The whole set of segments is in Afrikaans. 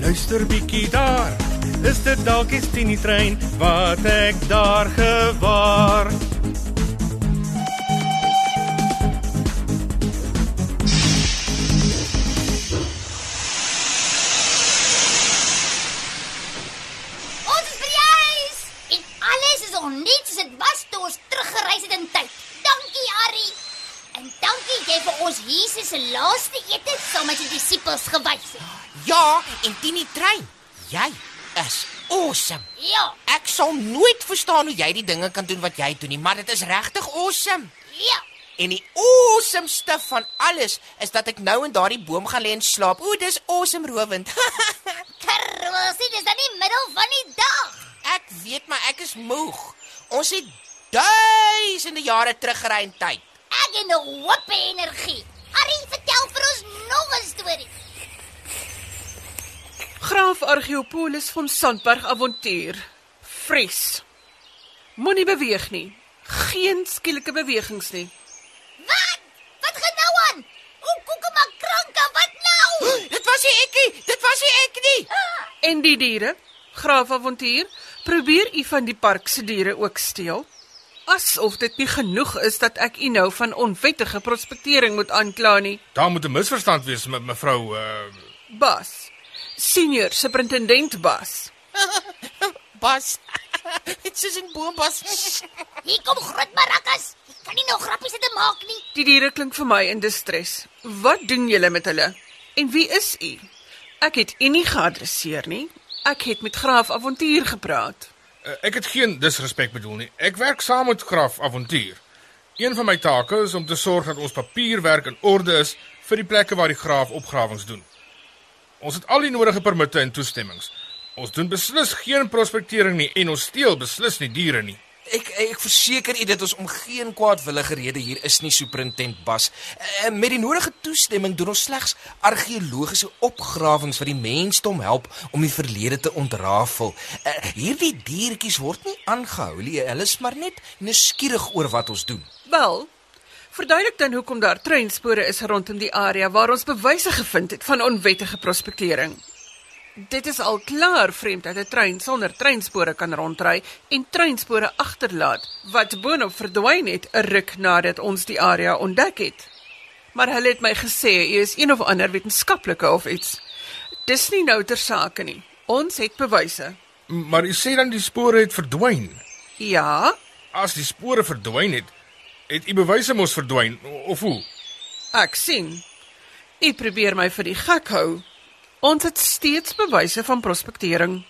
luister bietjie daar. Is dit dalk die Tini trein wat ek daar gewaar? Ons Jesus se laaste ete saam met die disippels gewys het. Ja, en Tini Trein, jy is awesome. Ja, Ek sal nooit verstaan hoe jy die dinge kan doen wat jy doen nie, maar dit is regtig awesome. ja. En die awesomeste van alles is dat ek nou in daardie boom gaan lê en slaap. Ooh, dis awesome rowend. Karosie, dis dan die middel van die dag. ek weet maar ek is moeg. Ons het duisende jare teruggery in tyd. Ek het nog hoop en energie. Harry, vertel vir ons nog 'n storie. Graaf Argeopolis van Sandberg avontuur. Vries. Moenie beweeg nie. Geen skielike bewegings nie. Wat? Wat gaan nou aan? O, koekemak kranka, wat nou? Dit was nie ek nie. Dit was nie ek nie. En die diere? Graaf avontuur, probeer u van die park se diere ook steel? Asof dit nie genoeg is dat ek u nou van onwettige prospektering moet aankla nie. Daar moet 'n misverstand wees met mevrou uh Bas. Senior superintendent Bas. Bas. Dit is 'n boombas. Hier kom groot marakas. Kan nie nog grappies te maak nie. Die diere klink vir my in distress. Wat doen julle met hulle? En wie is u? Ek het u nie geadresseer nie. Ek het met Graaf Avontuur gepraat. Uh, ek het geen disrespek bedoel nie. Ek werk saam met Graf Avontuur. Een van my take is om te sorg dat ons papierwerk in orde is vir die plekke waar die graaf opgrawings doen. Ons het al die nodige permitte en toestemmings. Ons doen beslis geen prospektering nie en ons steel beslis nie diere nie. Ek ek verseker u dit ons om geen kwaadwillige rede hier is nie superintendent Bas. Eh, Met die nodige toestemming doen ons slegs argeologiese opgrawings wat die mensdom help om die verlede te ontrafel. Eh, Hierdie diertjies word nie aangehou nie. Hulle is maar net nuuskierig oor wat ons doen. Wel, verduidelik dan hoekom daar treinspore is rondom die area waar ons bewyse gevind het van onwettige prospektering. Dit is al klaar vreemd dat 'n trein sonder treinspore kan rondry en treinspore agterlaat wat boonop verdwyn het 'n ruk nadat ons die area ontdek het. Maar hulle het my gesê u is een of ander wetenskaplike of iets. Dis nie nou ter sake nie. Ons het bewyse. Maar u sê dan die spore het verdwyn. Ja, As die spore verdwyn het, het u bewyse mos verdwyn of hoe? Ek sien. U probeer my vir die gek hou. Ons het steeds bewyse van prospektering.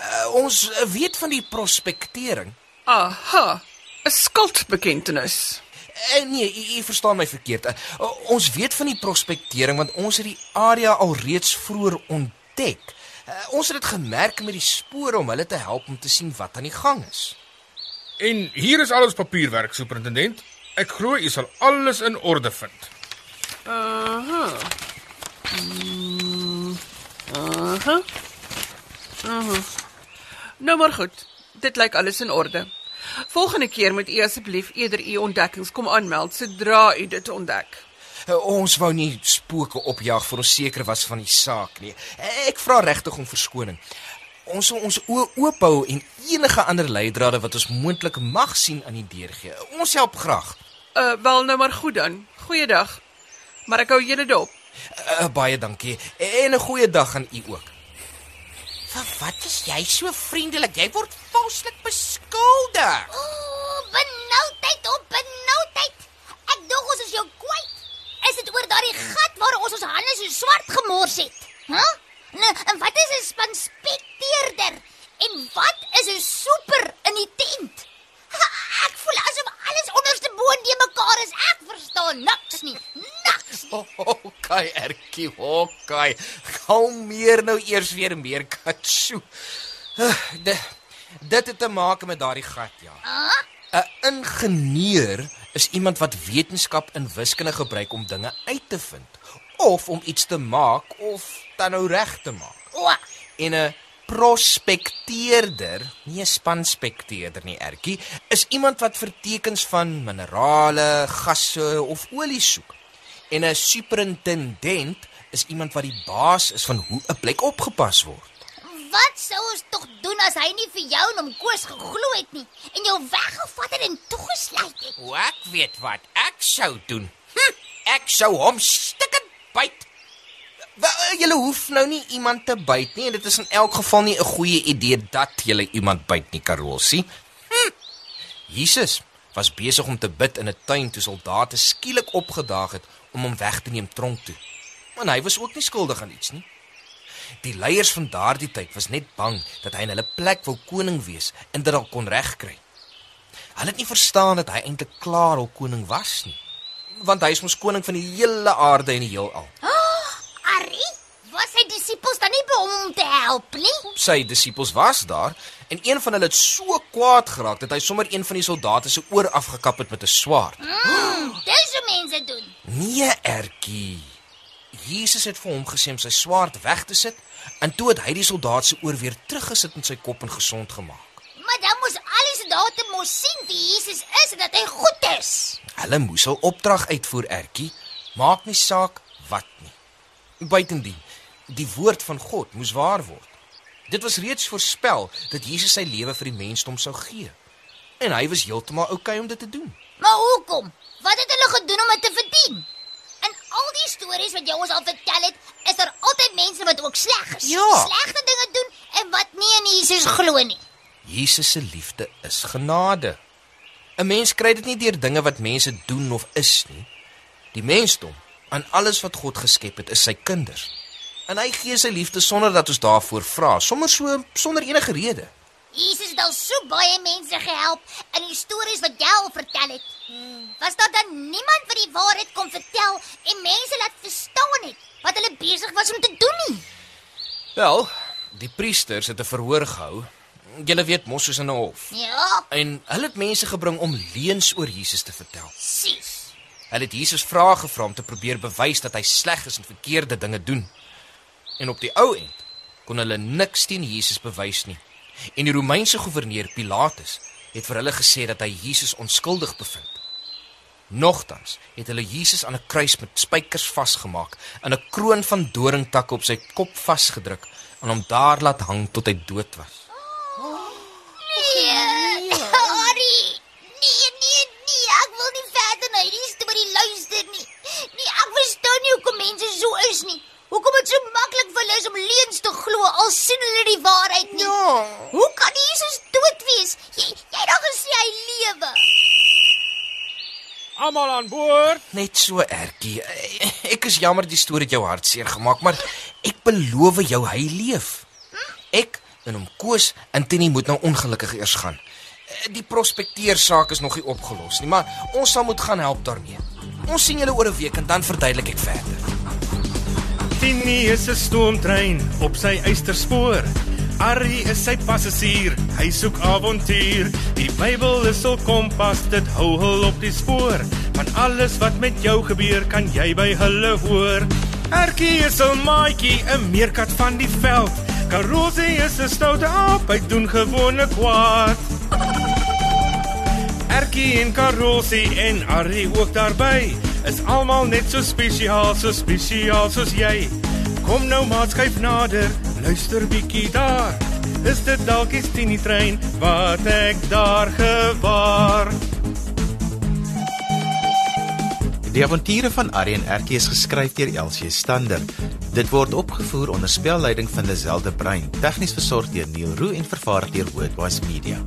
Uh, ons weet van die prospektering. Aha, 'n skuldbekentenis. Uh, nee, u, u verstaan my verkeerd. Uh, ons weet van die prospektering want ons het die area alreeds vroeër ontdek. Uh, ons het dit gemerk met die spore om hulle te help om te sien wat aan die gang is. En hier is alles papierwerk, superintendent. Ek glo u sal alles in orde vind. Aha. Mm, Aha. Aha. Nou maar goed. Dit lyk alles in orde. Volgende keer moet u asseblief eerder u ontdekkings kom aanmeld sodra u dit ontdek. Uh, ons wou nie spooke opjag vir ons seker was van die saak nie. Uh, ek vra regtig om verskoning. Ons sal ons oë oop hou en enige ander leidrade wat ons moontlik mag sien aan die deur gee. Ons help graag. Uh wel nou maar goed dan. Goeiedag. Maar ek hou julle dop. Uh, baie dankie en 'n goeie dag aan u ook. Vir wat is jy so vriendelik? Jy word valslik beskuldig. Ooh, benoudheid op benoudheid. Ek dink ons is jou kwyt. Is dit oor daardie gat waar ons ons hande so swart gemors het? Hæ? Huh? Okay, Erkie, okay. Kom meer nou eers weer meer katsu. Dit dit het te maak met daardie gat, ja. 'n Ingenieur is iemand wat wetenskap en wiskunde gebruik om dinge uit te vind of om iets te maak of dan nou reg te maak. En 'n prospekteerder, nie 'n spanspekteerder nie, Ertjie, is iemand wat vir tekens van minerale, gasse of olie soek. En 'n superintendent is iemand wat die baas is van hoe 'n plek opgepas word. wat sou ons tog doen as hy nie vir jou en hom Koos geglo het nie en jou weggevat het en toegesluit het? O, ek weet wat ek sou doen. Hm, ek sou hom stikkend byt. Wel, Julle hoef nou nie iemand te byt nie en dit is in elk geval nie 'n goeie idee dat julle iemand byt nie, Karolsie. Hm. Jesus was besig om te bid in 'n tuin toe soldate skielik opgedaag het om hom weg te neem tronk toe. Maar hy was ook nie skuldig aan iets nie. Die leiers van daardie tyd was net bang dat hy in hulle plek wou koning wees en dit al kon regkry. Hulle het nie verstaan dat hy eintlik klaar al koning was nie. Want hy is mos koning van die hele aarde en die heelal. Arrie, was sy disippels dan nie by hom om te help nie? Sy disippels was daar en een van hulle het so kwaad geraak dat hy sommer een van die soldate se oor afgekap het met 'n swaard. Mm, dis hoe mense doen. Nee, Ertjie. Jesus het vir hom gesê om sy swaard weg te sit en toe het hy die soldaat se oor weer teruggesit in sy kop en gesond gemaak. Maar dan moes al die soldate mos sien wie Jesus is en dat hy goed is. Hulle moes hul opdrag uitvoer, Ertjie. Maak nie saak wat nie. Buitendien, die woord van God moes waar word. Dit was reeds voorspel dat Jesus sy lewe vir die mensdom sou gee. En hy was heeltemal oukei om dit te doen. Maar hoekom? Wat het hulle gedoen om dit te verdien? In al die stories wat jy ons al vertel het, is daar altyd mense wat ook sleg is. Ja. Slegte dinge doen en wat nie in Jesus glo nie. Jesus se liefde is genade. 'n Mens kry dit nie deur dinge wat mense doen of is nie. Die mensdom, aan alles wat God geskep het, is sy kinders. En hy gee sy liefde sonder dat ons daarvoor vra, sommer so sonder enige rede. Jesus het al so baie mense gehelp in die stories wat jy al vertel het. Was daar dan niemand wat die waarheid kon vertel en mense laat verstaan het wat hulle besig was om te doen nie? Wel, die priesters het 'n verhoor gehou. Julle weet mos soos in 'n hof. Ja, En hulle het mense gebring om leuns oor Jesus te vertel. sis. Hulle het Jesus vrae gevra om te probeer bewys dat hy sleg is en verkeerde dinge doen. En op die ou end kon hulle niks teen Jesus bewys nie. En die Romeinse goewerneur Pilatus het vir hulle gesê dat hy Jesus onskuldig bevind. Nogtans het hulle Jesus aan 'n kruis met spykers vasgemaak en 'n kroon van doringtakke op sy kop vasgedruk en hom daar laat hang tot hy dood was. Nee, Harry. Nee, nee, nee, ek wil nie verder na hierdie storie luister nie. Nee, ek verstaan nie hoekom mense so is nie. Hoekom dit so maklik vir hulle is om leuns te glo al sien hulle die waarheid nie. Ja. Hoe kan Jesus dood wees? Jy jy het al gesê hy lewe. Almal aan boord. Net so ertjie. Ek is jammer die storie het jou hartseer gemaak, maar ek beloof jou hy leef. Ek en hom Koos en Tini moet nou ongelukkig eers gaan. Die prospekteer saak is nog nie opgelos nie, maar ons sal moet gaan help daarmee. Ons sien julle oor 'n week en dan verduidelik ek verder. Tini is 'n stoomtrein op sy eysterspoor. Arrie is sy passasier, hy soek avontuur. Die Bybel is hul kompas, dit hou hul op die spoor. Van alles wat met jou gebeur, kan jy by hulle hoor. Erkie is 'n maatjie, 'n meerkat van die veld. Karosie is 'n stoute aap, hy doen gewone kwaad. Erkie en Karosie en Arrie ook daarby is almal net so spesiaal, so spesiaal soos jy. Kom nou maat skuif nader, luister bietjie daar. Is dit dalk die Tini trein wat ek daar gewaar? Die avonture van en Erkie is geskryf deur Elsie Stander. Dit word opgevoer onder spelleiding van Lazelle de Bruin, tegnies versorg deur Neil Roo en vervaar deur Wordwise Media.